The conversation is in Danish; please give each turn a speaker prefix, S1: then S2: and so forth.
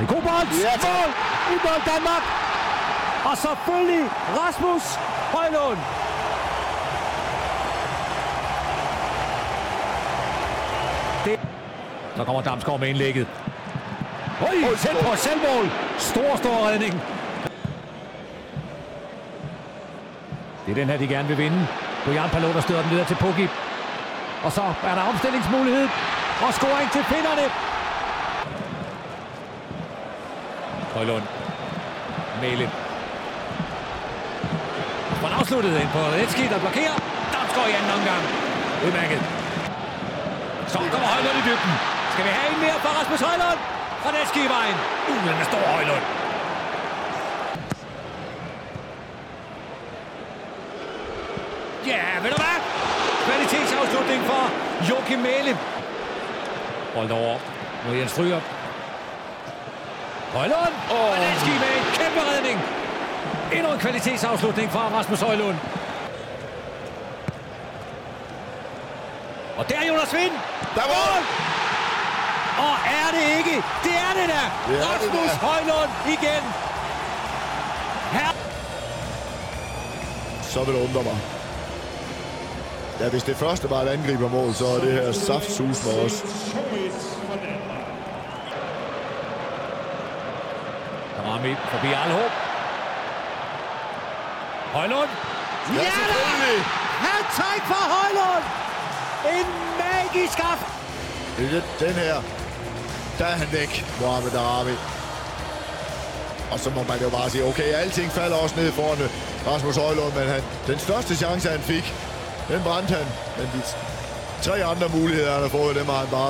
S1: En god bold.
S2: Tak.
S1: Mål. Udbold Danmark. Og selvfølgelig Rasmus Højlund. Det. Så kommer Damsgaard med indlægget. Oj, tæt på selvmål. Stor, stor redning. Det er den her, de gerne vil vinde. Bojan Palot, der støder den videre til Pukki. Og så er der omstillingsmulighed. Og scoring til finderne. Højlund. Mæle. Får han afsluttet ind på Redski, der blokerer. Damsgaard i anden omgang. Udmærket. Så kommer Højlund i dybden. Skal vi have en mere fra Rasmus Højlund? Redski i vejen. Uh, den er stor Højlund. Ja, ved du hvad? Kvalitetsafslutning for Joachim Mæle. Bolden over mod Jens Stryger. Højlund! Oh. Redski med en kæmpe redning. Endnu en kvalitetsafslutning fra Rasmus Højlund. Og der er Jonas Vind.
S2: Der var mål!
S1: Og er det ikke? Det er det da!
S2: Det er det
S1: Rasmus
S2: da.
S1: Højlund igen. Her.
S2: Så vil det undre mig. Ja, hvis det første var et angribermål, så er det her saftsus med os.
S1: Rami forbi Alhåb. Højlund.
S2: Ja,
S1: da! Hat-trick for Højlund! En magisk aften!
S2: Det er Den her, der er han væk, Mohamed Arabi. Og så må man jo bare sige, okay, alting falder også ned foran Rasmus Højlund, men han, den største chance, han fik, den brændte han. Men de tre andre muligheder, han har fået, dem har han bare